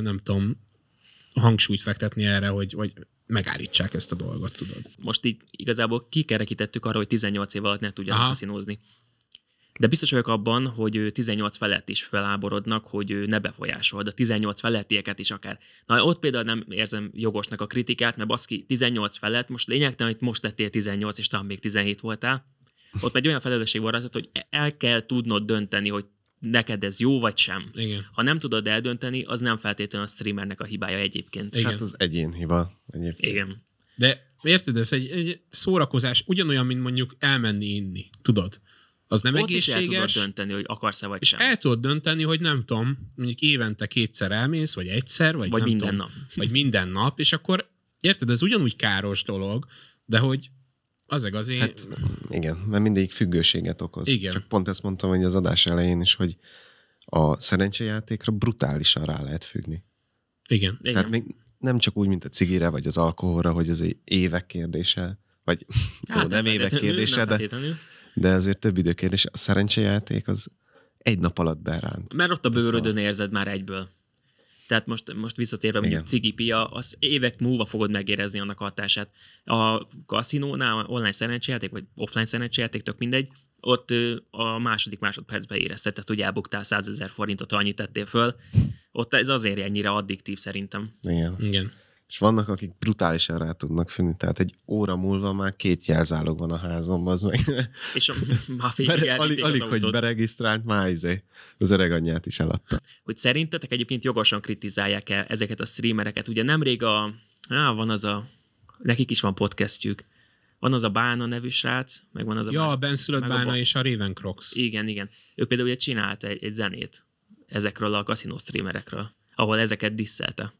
nem tudom, hangsúlyt fektetni erre, hogy, hogy megállítsák ezt a dolgot, tudod. Most így igazából kikerekítettük arra, hogy 18 év alatt ne tudjanak kaszinózni. De biztos vagyok abban, hogy ő 18 felett is feláborodnak, hogy ő ne befolyásol, de 18 felettieket is akár. Na, ott például nem érzem jogosnak a kritikát, mert baszki, 18 felett, most lényegtelen, hogy most tettél 18, és talán még 17 voltál. Ott egy olyan felelősség van rajtad, hogy el kell tudnod dönteni, hogy neked ez jó vagy sem. Igen. Ha nem tudod eldönteni, az nem feltétlenül a streamernek a hibája egyébként. Igen. Hát az egyén hiba egyébként. Igen. De érted, ez egy, egy szórakozás, ugyanolyan, mint mondjuk elmenni inni, tudod? Az nem Ott is el tudod egészséges, dönteni, hogy akarsz-e vagy és sem. el tudod dönteni, hogy nem tudom, mondjuk évente kétszer elmész, vagy egyszer, vagy, vagy nem minden tudom, nap. vagy minden nap, és akkor érted, ez ugyanúgy káros dolog, de hogy az azért... Hát igen, mert mindig függőséget okoz. Igen. Csak pont ezt mondtam, hogy az adás elején is, hogy a szerencsejátékra brutálisan rá lehet függni. igen. Igen. Tehát még nem csak úgy, mint a cigire, vagy az alkoholra, hogy ez egy évek kérdése, vagy hát, jó, nem évek kérdése, de, de azért több idő kérdése. A szerencsejáték az egy nap alatt beránt. Mert ott a bőrödön érzed már egyből. Tehát most, most visszatérve mondjuk Igen. cigi pia, az évek múlva fogod megérezni annak a hatását. A kaszinónál, online szerencsejáték, vagy offline szerencsejáték, tök mindegy, ott a második másodpercben érezted, tehát hogy elbuktál 100 ezer forintot, annyit tettél föl. Ott ez azért ennyire addiktív szerintem. Igen. Igen. És vannak, akik brutálisan rá tudnak fűnni, tehát egy óra múlva már két jelzálog van a házomban, az meg. (laughs) És a, (laughs) már elvitték alig, az alig hogy beregisztrált, már izé, az öreg anyját is eladta. hogy szerintetek egyébként jogosan kritizálják el ezeket a streamereket. Ugye nemrég a, á, van az a, nekik is van podcastjük, van az a Bána nevű srác, meg van az a Ja, a Bána. benszülött a bána ba- és a Raven Crocs. Igen, igen. Ő például ugye csinált egy, egy zenét ezekről a kaszinó streamerekről, ahol ezeket disszelte.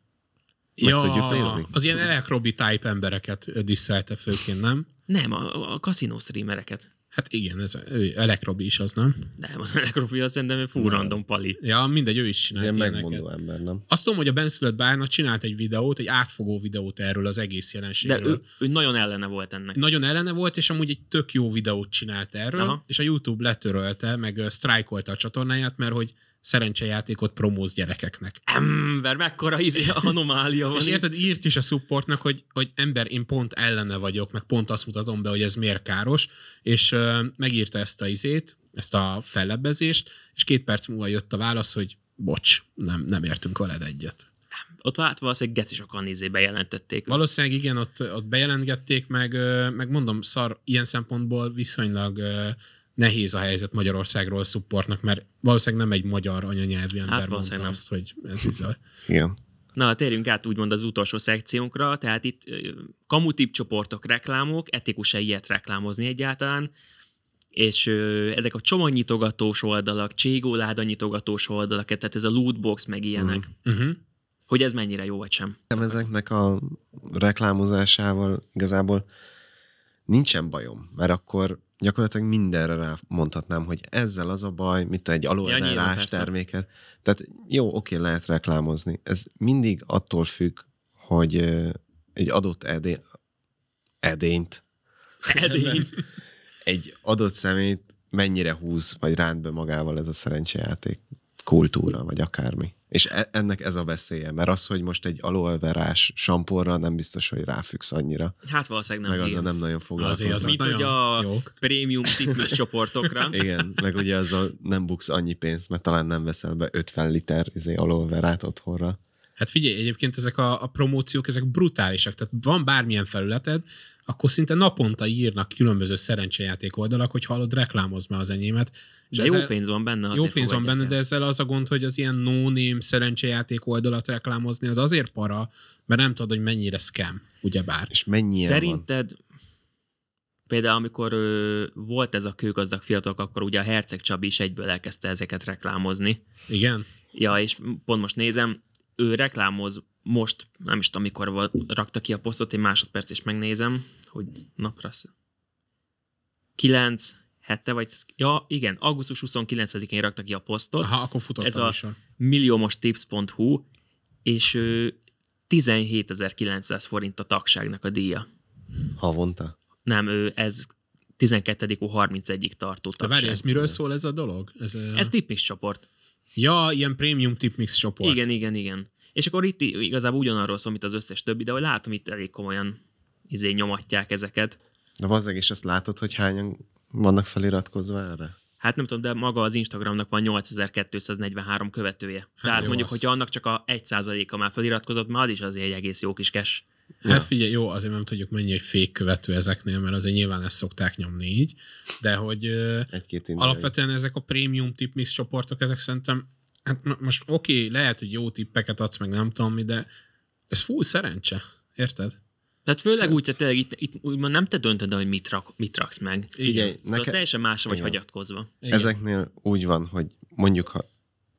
Meg tudjuk nézni? Az ilyen elekrobi type embereket diszelte főként, nem? Nem, a, a kaszinó streamereket. Hát igen, ez ő, elekrobi is az, nem? Nem, az Elekropia szerintem egy fú Nem. random pali. Ja, mindegy, ő is Ez csinált ilyen ilyeneket. megmondó ember, nem? Azt tudom, hogy a benszülött bárna csinált egy videót, egy átfogó videót erről az egész De jelenségről. ő, ő nagyon ellene volt ennek. Nagyon ellene volt, és amúgy egy tök jó videót csinált erről, Aha. És a YouTube letörölte, meg sztrájkolta a csatornáját, mert hogy szerencsejátékot promóz gyerekeknek. Ember, mekkora izé, anomália van És érted, írt is a supportnak, hogy, hogy ember, én pont ellene vagyok, meg pont azt mutatom be, hogy ez miért káros, és uh, megírta ezt a izét, ezt a fellebbezést, és két perc múlva jött a válasz, hogy bocs, nem, nem értünk veled egyet. Ott vált valószínűleg geci sokan izé bejelentették. Valószínűleg igen, ott, ott bejelentgették, meg, ö, meg mondom, szar, ilyen szempontból viszonylag ö, nehéz a helyzet Magyarországról supportnak, mert valószínűleg nem egy magyar anyanyelvű ember mondta valószínűleg nem. azt, hogy ez izé. Igen. Na, térjünk át úgymond az utolsó szekciónkra, tehát itt kamutip csoportok, reklámok, etikus-e ilyet reklámozni egyáltalán, és ö, ezek a csomagnyitogatós oldalak, cségóláda nyitogatós oldalak, tehát ez a lootbox meg ilyenek, mm. Uh-huh. hogy ez mennyire jó vagy sem. Ezeknek a reklámozásával igazából nincsen bajom, mert akkor gyakorlatilag mindenre rá mondhatnám, hogy ezzel az a baj, mint egy alulrás persze. terméket. Tehát jó, oké, lehet reklámozni. Ez mindig attól függ, hogy egy adott edé, edényt, Edény. egy adott szemét mennyire húz, vagy ránt be magával ez a szerencsejáték kultúra, vagy akármi. És e- ennek ez a veszélye, mert az, hogy most egy alulverás sampóra nem biztos, hogy ráfüggsz annyira. Hát valószínűleg meg nem. azzal igen. nem nagyon foglalkozol. Azért az Mint nagyon hogy a jók. prémium tipmix (laughs) csoportokra. Igen, meg ugye azzal nem buksz annyi pénzt, mert talán nem veszel be 50 liter izé, alulverát otthonra. Hát figyelj, egyébként ezek a, a promóciók, ezek brutálisak. Tehát van bármilyen felületed, akkor szinte naponta írnak különböző szerencsejáték oldalak, hogy hallod, reklámozd már az enyémet. És De jó ezzel- pénz van benne. Jó pénz van benne, de el. ezzel az a gond, hogy az ilyen no-name szerencsejáték oldalat reklámozni, az azért para, mert nem tudod, hogy mennyire scam, ugyebár. És mennyi ilyen van? Szerinted például amikor ö, volt ez a kőgazdag fiatalok, akkor ugye a Herceg Csabi is egyből elkezdte ezeket reklámozni. Igen? Ja, és pont most nézem, ő reklámoz most, nem is tudom, mikor volt, rakta ki a posztot, egy másodperc is megnézem, hogy napra sz- 9 hete, vagy, ja, igen, augusztus 29-én rakta ki a posztot, Aha, akkor futott Ez a a- műsor. milliómostips.hu, és ö, 17.900 forint a tagságnak a díja. Havonta? Nem, ő, ez 12. 31-ig tartó De tagság. várj, ez miről szól ez a dolog? Ez, ö, Ez tipmix csoport. Ja, ilyen premium tipmix csoport. Igen, igen, igen. És akkor itt igazából ugyanarról szól, mint az összes többi, de hogy látom, itt elég komolyan izé nyomatják ezeket. De vazzeg is azt látod, hogy hányan vannak feliratkozva erre? Hát nem tudom, de maga az Instagramnak van 8243 követője. Hát Tehát jó mondjuk, az. hogyha annak csak a 1%-a már feliratkozott, már az is azért egy egész jó kis cash. Hát Ja. figyelj, jó, azért nem tudjuk mennyi egy fék követő ezeknél, mert azért nyilván ezt szokták nyomni így, de hogy Egy-két alapvetően ezek a prémium tipmix csoportok, ezek szerintem, hát most oké, okay, lehet, hogy jó tippeket adsz, meg nem tudom mi, de ez full szerencse, érted? Tehát főleg úgy, hogy tényleg itt, itt úgymond nem te döntöd el, hogy mit, rak, mit raksz meg. Figyelj, Szóval neke- teljesen másra vagy Igen. hagyatkozva. Igen. Ezeknél úgy van, hogy mondjuk, ha,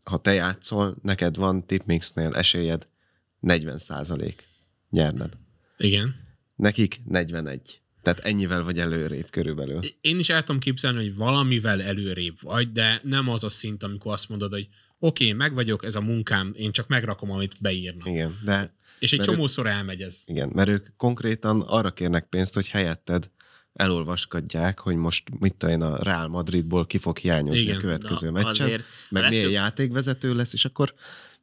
ha te játszol, neked van tipmixnél esélyed 40 százalék nyerned. Igen. Nekik 41. Tehát ennyivel vagy előrébb körülbelül. Én is el tudom képzelni, hogy valamivel előrébb vagy, de nem az a szint, amikor azt mondod, hogy oké, okay, meg vagyok, ez a munkám, én csak megrakom, amit beírnak. Igen, de És egy Mert ők- csomószor elmegy ez. igen, mert ők konkrétan arra kérnek pénzt, hogy helyetted elolvaskodják, hogy most mit tudom én, a Real Madridból ki fog hiányozni Igen. a következő Na, meccsen, azért meg milyen játékvezető lesz, és akkor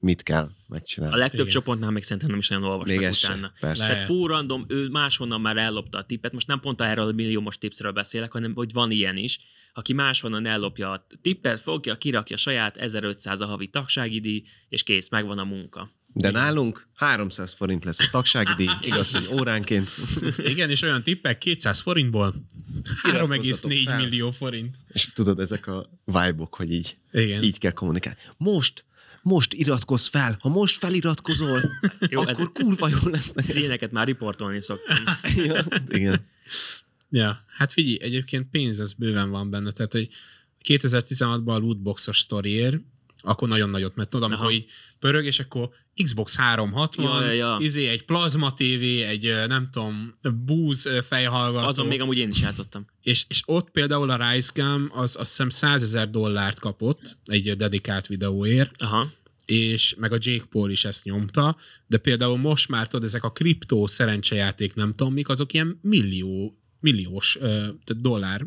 mit kell A megcsinálni. legtöbb Igen. csoportnál még szerintem nem is nagyon olvastak Még se, utána. persze. Tehát full random, ő máshonnan már ellopta a tippet, most nem pont erről a milliómos tipsről beszélek, hanem hogy van ilyen is, aki máshonnan ellopja a tippet, fogja, kirakja saját 1500 a havi tagsági díj, és kész, megvan a munka. De nálunk 300 forint lesz a tagsági díj, (laughs) igaz, hogy óránként. Igen, és olyan tippek 200 forintból 3,4 fel. millió forint. És tudod, ezek a vibe-ok, hogy így, Igen. így kell kommunikálni. Most, most iratkozz fel, ha most feliratkozol, Jó, Jó, ez- akkor kurva jó lesz neked. ilyeneket már riportolni szoktam. (laughs) ja, igen. Ja, hát figyelj, egyébként pénz ez bőven van benne, tehát hogy 2016-ban a lootboxos sztoriért, akkor nagyon nagyot, mert tudom, amikor Aha. így pörög, és akkor Xbox 360, Ja, ja, izé egy plazma TV, egy nem tudom, búz fejhallgató. Azon még amúgy én is játszottam. és, és ott például a Rice Gum az azt hiszem 100 ezer dollárt kapott egy dedikált videóért, Aha. és meg a Jake Paul is ezt nyomta, de például most már tudod, ezek a kriptó szerencsejáték, nem tudom mik, azok ilyen millió, milliós ö, tehát dollár,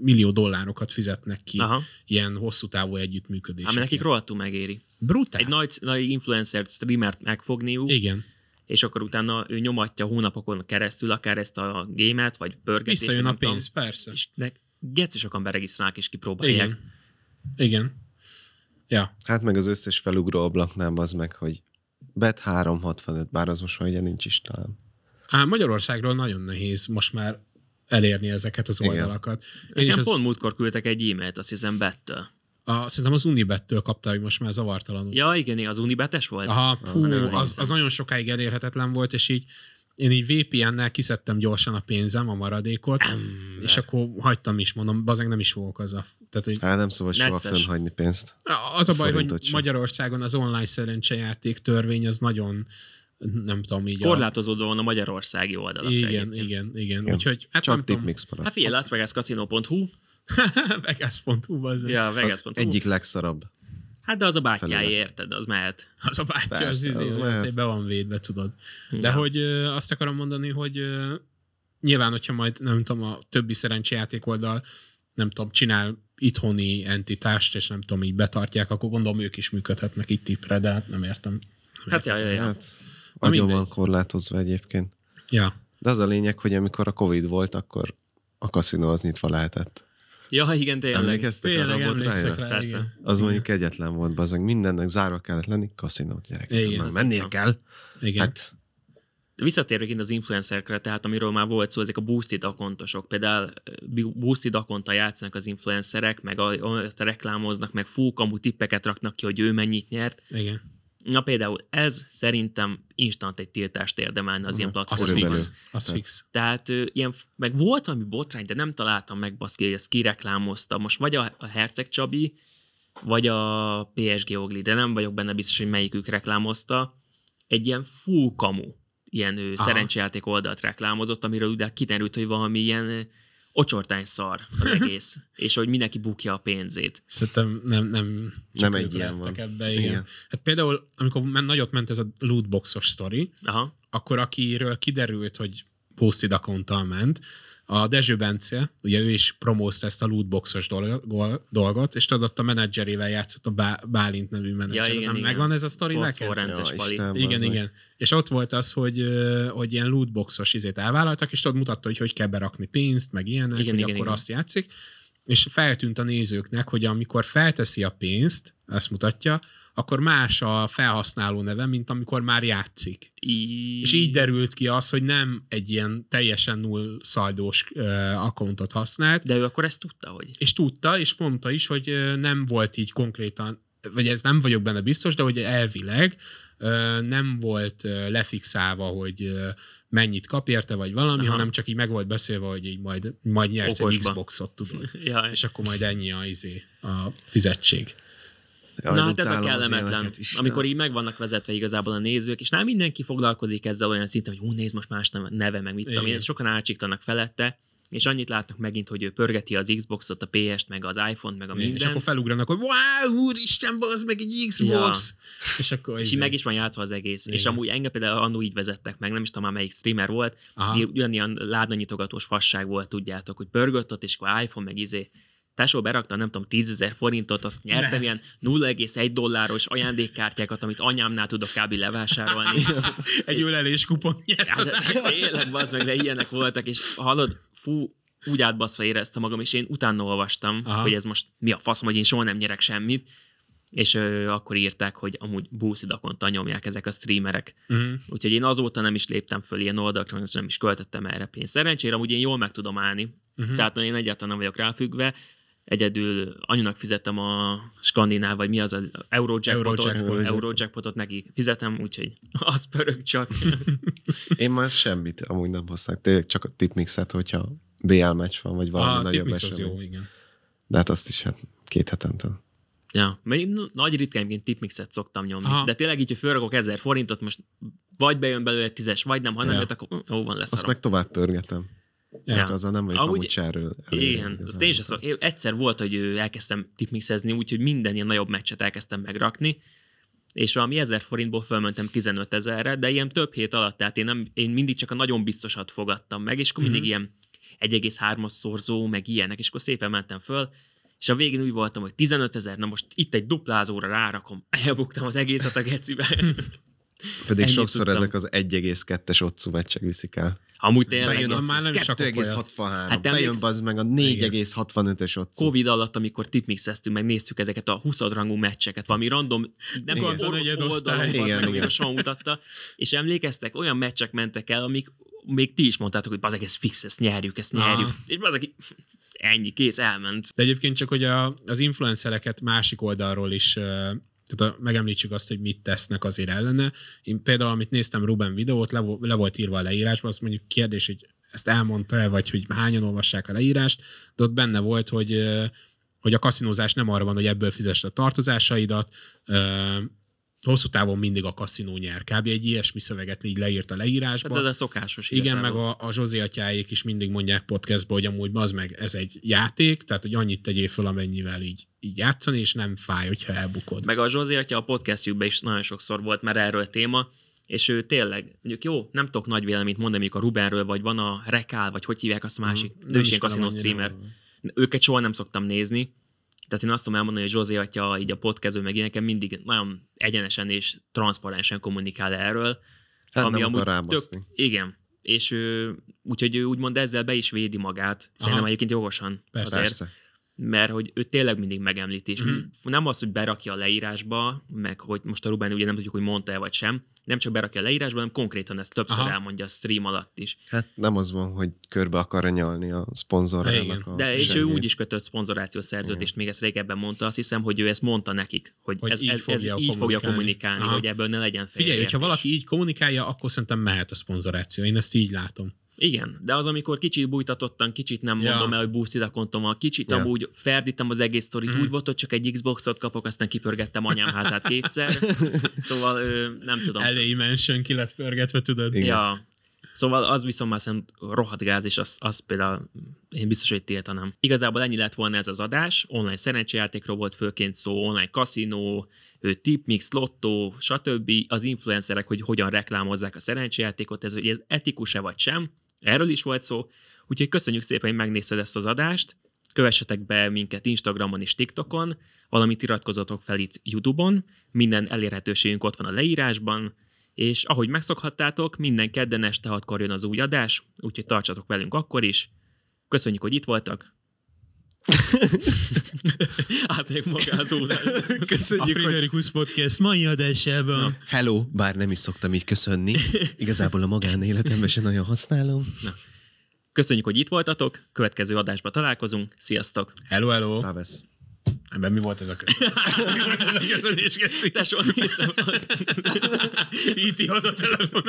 millió dollárokat fizetnek ki Aha. ilyen hosszú távú Ami együttműködések. nekik rohadtul megéri. Brutál. Egy nagy, nagy influencer streamert megfogniuk, Igen. és akkor utána ő nyomatja hónapokon keresztül akár ezt a gémet, vagy pörgetést. Visszajön a nem tudom, pénz, persze. És ne, geci sokan beregisztrálnak és kipróbálják. Igen. Igen. Ja. Hát meg az összes felugró ablaknál az meg, hogy bet 365, bár az most már ugye nincs is talán. Á, Magyarországról nagyon nehéz most már elérni ezeket az Igen. oldalakat. Én Nekem is az, pont múltkor küldtek egy e-mailt, azt hiszem Bettől. A, szerintem az Unibettől kapta, hogy most már zavartalanul. Ja, igen, az Unibetes volt? Aha, fú, Az az, az, nagyon sokáig elérhetetlen volt, és így én így VPN-nel kiszedtem gyorsan a pénzem, a maradékot, Ember. és akkor hagytam is, mondom, bazeg nem is fogok azzal. Tehát, hogy Hát nem szabad soha Necces. fönnhagyni pénzt. az a baj, hogy sem. Magyarországon az online szerencsejáték törvény az nagyon, nem tudom így. a- Korlátozódó van a magyarországi oldalakra Igen, egyébként. igen, igen. Igen. Úgyhogy hát Csak nem tudom. maradt. Hát figyelj, lasvegascasino.hu, (laughs) Vegas.hu, bazeg. ja, vegas.hu. Egyik legszarabb. Hát de az a Felület. érted, az mehet. Az a bátyja, az, Persze, izé, az az, az be van védve, tudod. De Ja. hogy ö, azt akarom mondani, hogy ö, nyilván, hogyha majd, nem tudom, a többi szerencsejáték oldal, nem tudom, csinál itthoni entitást, és nem tudom, így betartják, akkor gondolom ők is működhetnek itt tipre, de hát nem értem. Nem Hát ja, értem. ja, ja. Hát, nagyon van korlátozva egyébként. ja. De az a lényeg, hogy amikor a Covid volt, akkor a kaszinó az nyitva lehetett. Ja, igen, tényleg. Emlékeztek Tényleg arra a emlékszek rá, Persze. igen. Az mondjuk egyetlen volt, bazeg. Mindennek zárva kellett lenni, kaszinó, gyerek. Igen. Mennél kell. Igen. Hát, Visszatérve itt az influencerekre, tehát amiről már volt szó, ezek a boosted akontosok. Például ö, boosted akonta játszanak az influencerek, meg a, a, reklámoznak, meg fú, kamu tippeket raknak ki, hogy ő mennyit nyert. Igen. Na például ez szerintem instant egy tiltást érdemelne az ilyen Az platformokon. Körülbelül. fix. Az Tehát- fix. Tehát ö, ilyen, meg volt valami botrány, de nem találtam meg baszki, hogy ezt kireklámozta. Most vagy a, a Herceg Csabi, vagy a PSG Ogli, de nem vagyok benne biztos, hogy melyikük reklámozta. Egy ilyen full kamu, ilyen ő, szerencsejáték oldalt reklámozott, amiről ugye kiderült, hogy valami ilyen ocsortány szar az (laughs) egész, és hogy mindenki bukja a pénzét. Szerintem nem, nem, Nem egy ilyen van. Ebbe, igen. Igen. Hát például, amikor men, nagyot ment ez a lootboxos sztori, Aha, akkor akiről kiderült, hogy posted account ment, a Dezső Bence, ugye ő is promózta ezt a lootboxos dolgot, és tudod, ott a menedzserével játszott a Bá- Bálint nevű menedzser. igen, Ezen igen. megvan ez a sztori neked? Ja. Isten. Igen, meg. igen. És ott volt az, hogy, hogy ilyen lootboxos izét elvállaltak, és tudod, mutatta, hogy hogy kell berakni pénzt, meg ilyenek, Igen, igen, hogy igen, akkor igen. azt játszik. És feltűnt a nézőknek, hogy amikor felteszi a pénzt, ezt mutatja, akkor más a felhasználó neve, mint amikor már játszik. Í- És így derült ki az, hogy nem egy ilyen teljesen null szaldós uh, accountot használt, De ő akkor ezt tudta, hogy... és tudta, és mondta is, hogy nem volt így konkrétan, vagy ez nem vagyok benne biztos, de hogy elvileg nem volt lefixálva, hogy mennyit kap érte, vagy valami, Aha. hanem csak így meg volt beszélve, hogy így majd, majd nyersz egy Okosba. Xboxot, tudod. (laughs) Ja, És akkor majd ennyi a, izé, a fizetség. Jaj, Na hát ez a kellemetlen, is. amikor így meg vannak vezetve igazából a nézők, és nem mindenki foglalkozik ezzel olyan szinten, hogy hú, nézd most más neve- meg mit tudom én, sokan átsiktanak felette, és annyit látnak megint, hogy ő pörgeti az Xboxot, a PS-t, meg az iPhone-t, meg a És minden, akkor felugranak, hogy wow, úristen, az meg egy Xbox! És akkor és izé- így meg is van játszva az egész. És Igen. amúgy engem például annó így vezettek meg, nem is tudom már melyik streamer volt, ugyanilyen ládanyitogatós fasság volt, tudjátok, hogy pörgött ott, és akkor iPhone, meg izé, tesó berakta, nem tudom, 10 ezer forintot, azt nyertem Ne. ilyen 0,1 dolláros ajándékkártyákat, amit anyámnál tudok kb. levásárolni. (laughs) egy ölelés kupon Hát, az tényleg, bazd meg, de ilyenek voltak, és hallod, fú, úgy átbaszva éreztem magam, és én utána olvastam, Aha. hogy ez most mi a fasz, hogy én soha nem nyerek semmit, és ö, akkor írták, hogy amúgy búszidakonta nyomják ezek a streamerek. Uh-huh. Úgyhogy én azóta nem is léptem föl ilyen oldalakra, nem is költöttem erre pénzt. Szerencsére amúgy én jól meg tudom állni, uh-huh. tehát én egyáltalán nem vagyok ráfüggve. Egyedül anyunak fizettem a skandináv, vagy mi az az Eurojackpotot, Eurojackpot. Eurojackpotot neki fizetem, úgyhogy (laughs) az pörög csak. (laughs) Én már semmit amúgy nem használok. Tényleg csak a tipmixet, hogyha BL meccs van, vagy valami A nagyobb tipmix az esemény. jó, igen. De hát azt is hát két hetente. ja, én nagy ritkánként tipmixet szoktam nyomni. Aha. De tényleg így, hogy fölrakok ezer forintot, most vagy bejön belőle tízes, vagy nem, ha nem Ja. jött, akkor jó van, lesz Azt meg tovább pörgetem. Ja. Ja. Azzal nem vagyok Amúgy- amúgy cserről. Igen, azt én sem. Én egyszer volt, hogy elkezdtem tipmixezni, úgyhogy minden ilyen nagyobb meccset elkezdtem megrakni, és valami 1000 forintból fölmentem 15 ezerre, de ilyen több hét alatt, tehát én, nem, én mindig csak a nagyon biztosat fogadtam meg, és akkor mindig Mhm. ilyen 1,3-as szorzó, meg ilyenek, és akkor szépen mentem föl, és a végén úgy voltam, hogy 15 ezer, na most itt egy duplázóra rárakom, (laughs) elbuktam az egészet a gecibe. Pedig Ennyit sokszor tudtam. ezek az 1,2-es otcú meccsek viszik el. Amúgy tényleg, Bejön Geci. a már nem is akarok 2,63. Hát bejön az meg a 4,65-ös otcú. Covid alatt, amikor tipmixeztünk, meg néztük ezeket a 20 rangú meccseket, valami random, nem Igen. tudom, orosz oldalon, az Igen, meg, amit igen. a mutatta, és emlékeztek, olyan meccsek mentek el, amik még ti is mondtátok, hogy bazeg, ez fix, ezt nyerjük, ezt nyerjük. És bazeg, ennyi, kész, elment. De egyébként csak, hogy a, az influencereket másik oldalról is tehát megemlítsük azt, hogy mit tesznek azért ellene. Én például, amit néztem Ruben videót, le, le volt írva a leírásba, azt mondjuk kérdés, hogy ezt elmondta-e, vagy hogy hányan olvassák a leírást, de ott benne volt, hogy, hogy a kaszinózás nem arra van, hogy ebből fizest a tartozásaidat, hosszú távon mindig a kaszinó nyer. Kb. egy ilyesmi szöveget így leírt a leírásba. Tehát ez a szokásos Igen, igazából. meg a, a Zsozé atyáék is mindig mondják podcastban, hogy amúgy az meg ez egy játék, tehát hogy annyit tegyél fel, amennyivel így, így játszani, és nem fáj, hogyha elbukod. Meg a Zsózi atya a podcastjükben is nagyon sokszor volt már erről téma, és ő tényleg, mondjuk jó, nem tudok nagy véleményt mondani, mondjuk a Rubenről, vagy van a Rekál, vagy hogy hívják azt a másik, mm, ő is ilyen kaszinó streamer. Őket soha nem szoktam nézni, tehát én azt tudom elmondani, hogy Zsózi atya így a podcastben meg ilyeneken mindig nagyon egyenesen és transzparensen kommunikál erről. Hát nem akar tök, igen, és ő, úgyhogy ő úgymond ezzel be is védi magát. Szerintem Aha. egyébként jogosan. Persze. Azért, Persze. mert hogy ő tényleg mindig megemlíti, és Mhm. nem az, hogy berakja a leírásba, meg hogy most a Ruben ugye nem tudjuk, hogy mondta-e vagy sem, nem csak berakja a leírásba, hanem konkrétan ezt többször Aha. elmondja a stream alatt is. Hát nem az van, hogy körbe akarja nyalni a szponzorának Igen. a De és ő úgy is kötött szponzorációs szerződést, még ezt régebben mondta, azt hiszem, hogy ő ezt mondta nekik, hogy, Hogy ez, így ez, ez fogja így fogja kommunikálni. Aha. hogy ebből ne legyen Figyelj, hogyha valaki így kommunikálja, akkor szerintem mehet a szponzoráció. Én ezt így látom. Igen, de az, amikor kicsit bújtatottan, kicsit nem Ja. mondom el, hogy boosted a kontomat, kicsit Ja. amúgy ferdítem az egész sztorit, Mhm. úgy volt, hogy csak egy Xboxot kapok, aztán kipörgettem anyám házát kétszer. (laughs) szóval ö, nem tudom. Elejé mention ki lett pörgetve, tudod? Igen. Ja. Szóval az viszont már szerintem rohadt gáz, és az, az például én biztos, hogy tiltanám. Igazából ennyi lett volna ez az adás. Online szerencsejátékról volt főként szó, online kaszinó, tipmix, lottó, stb. Az influencerek, hogy hogyan reklámozzák a szerencsejátékot, ez, hogy ez etikus-e vagy sem. Erről is volt szó. Úgyhogy köszönjük szépen, hogy megnézted ezt az adást. Kövessetek be minket Instagramon és TikTokon, valamint iratkozzatok fel itt YouTube-on. Minden elérhetőségünk ott van a leírásban. És ahogy megszokhattátok, minden kedden este hatkor jön az új adás, úgyhogy tartsatok velünk akkor is. Köszönjük, hogy itt voltak. Átmegyek az órán. A Köszönjük, hogy... Friderikus Podcast mai adásában. Hello, bár nem is szoktam így köszönni. Igazából a magánéletemben sem nagyon használom. Köszönjük, hogy itt voltatok. Következő adásban találkozunk. Sziasztok! Hello, hello. Távesz. Ebben mi volt ez a köszönés? (laughs) mi volt ez a köszönés, Geci? Tesó, néztem. (laughs) (laughs) Íti haza telefon.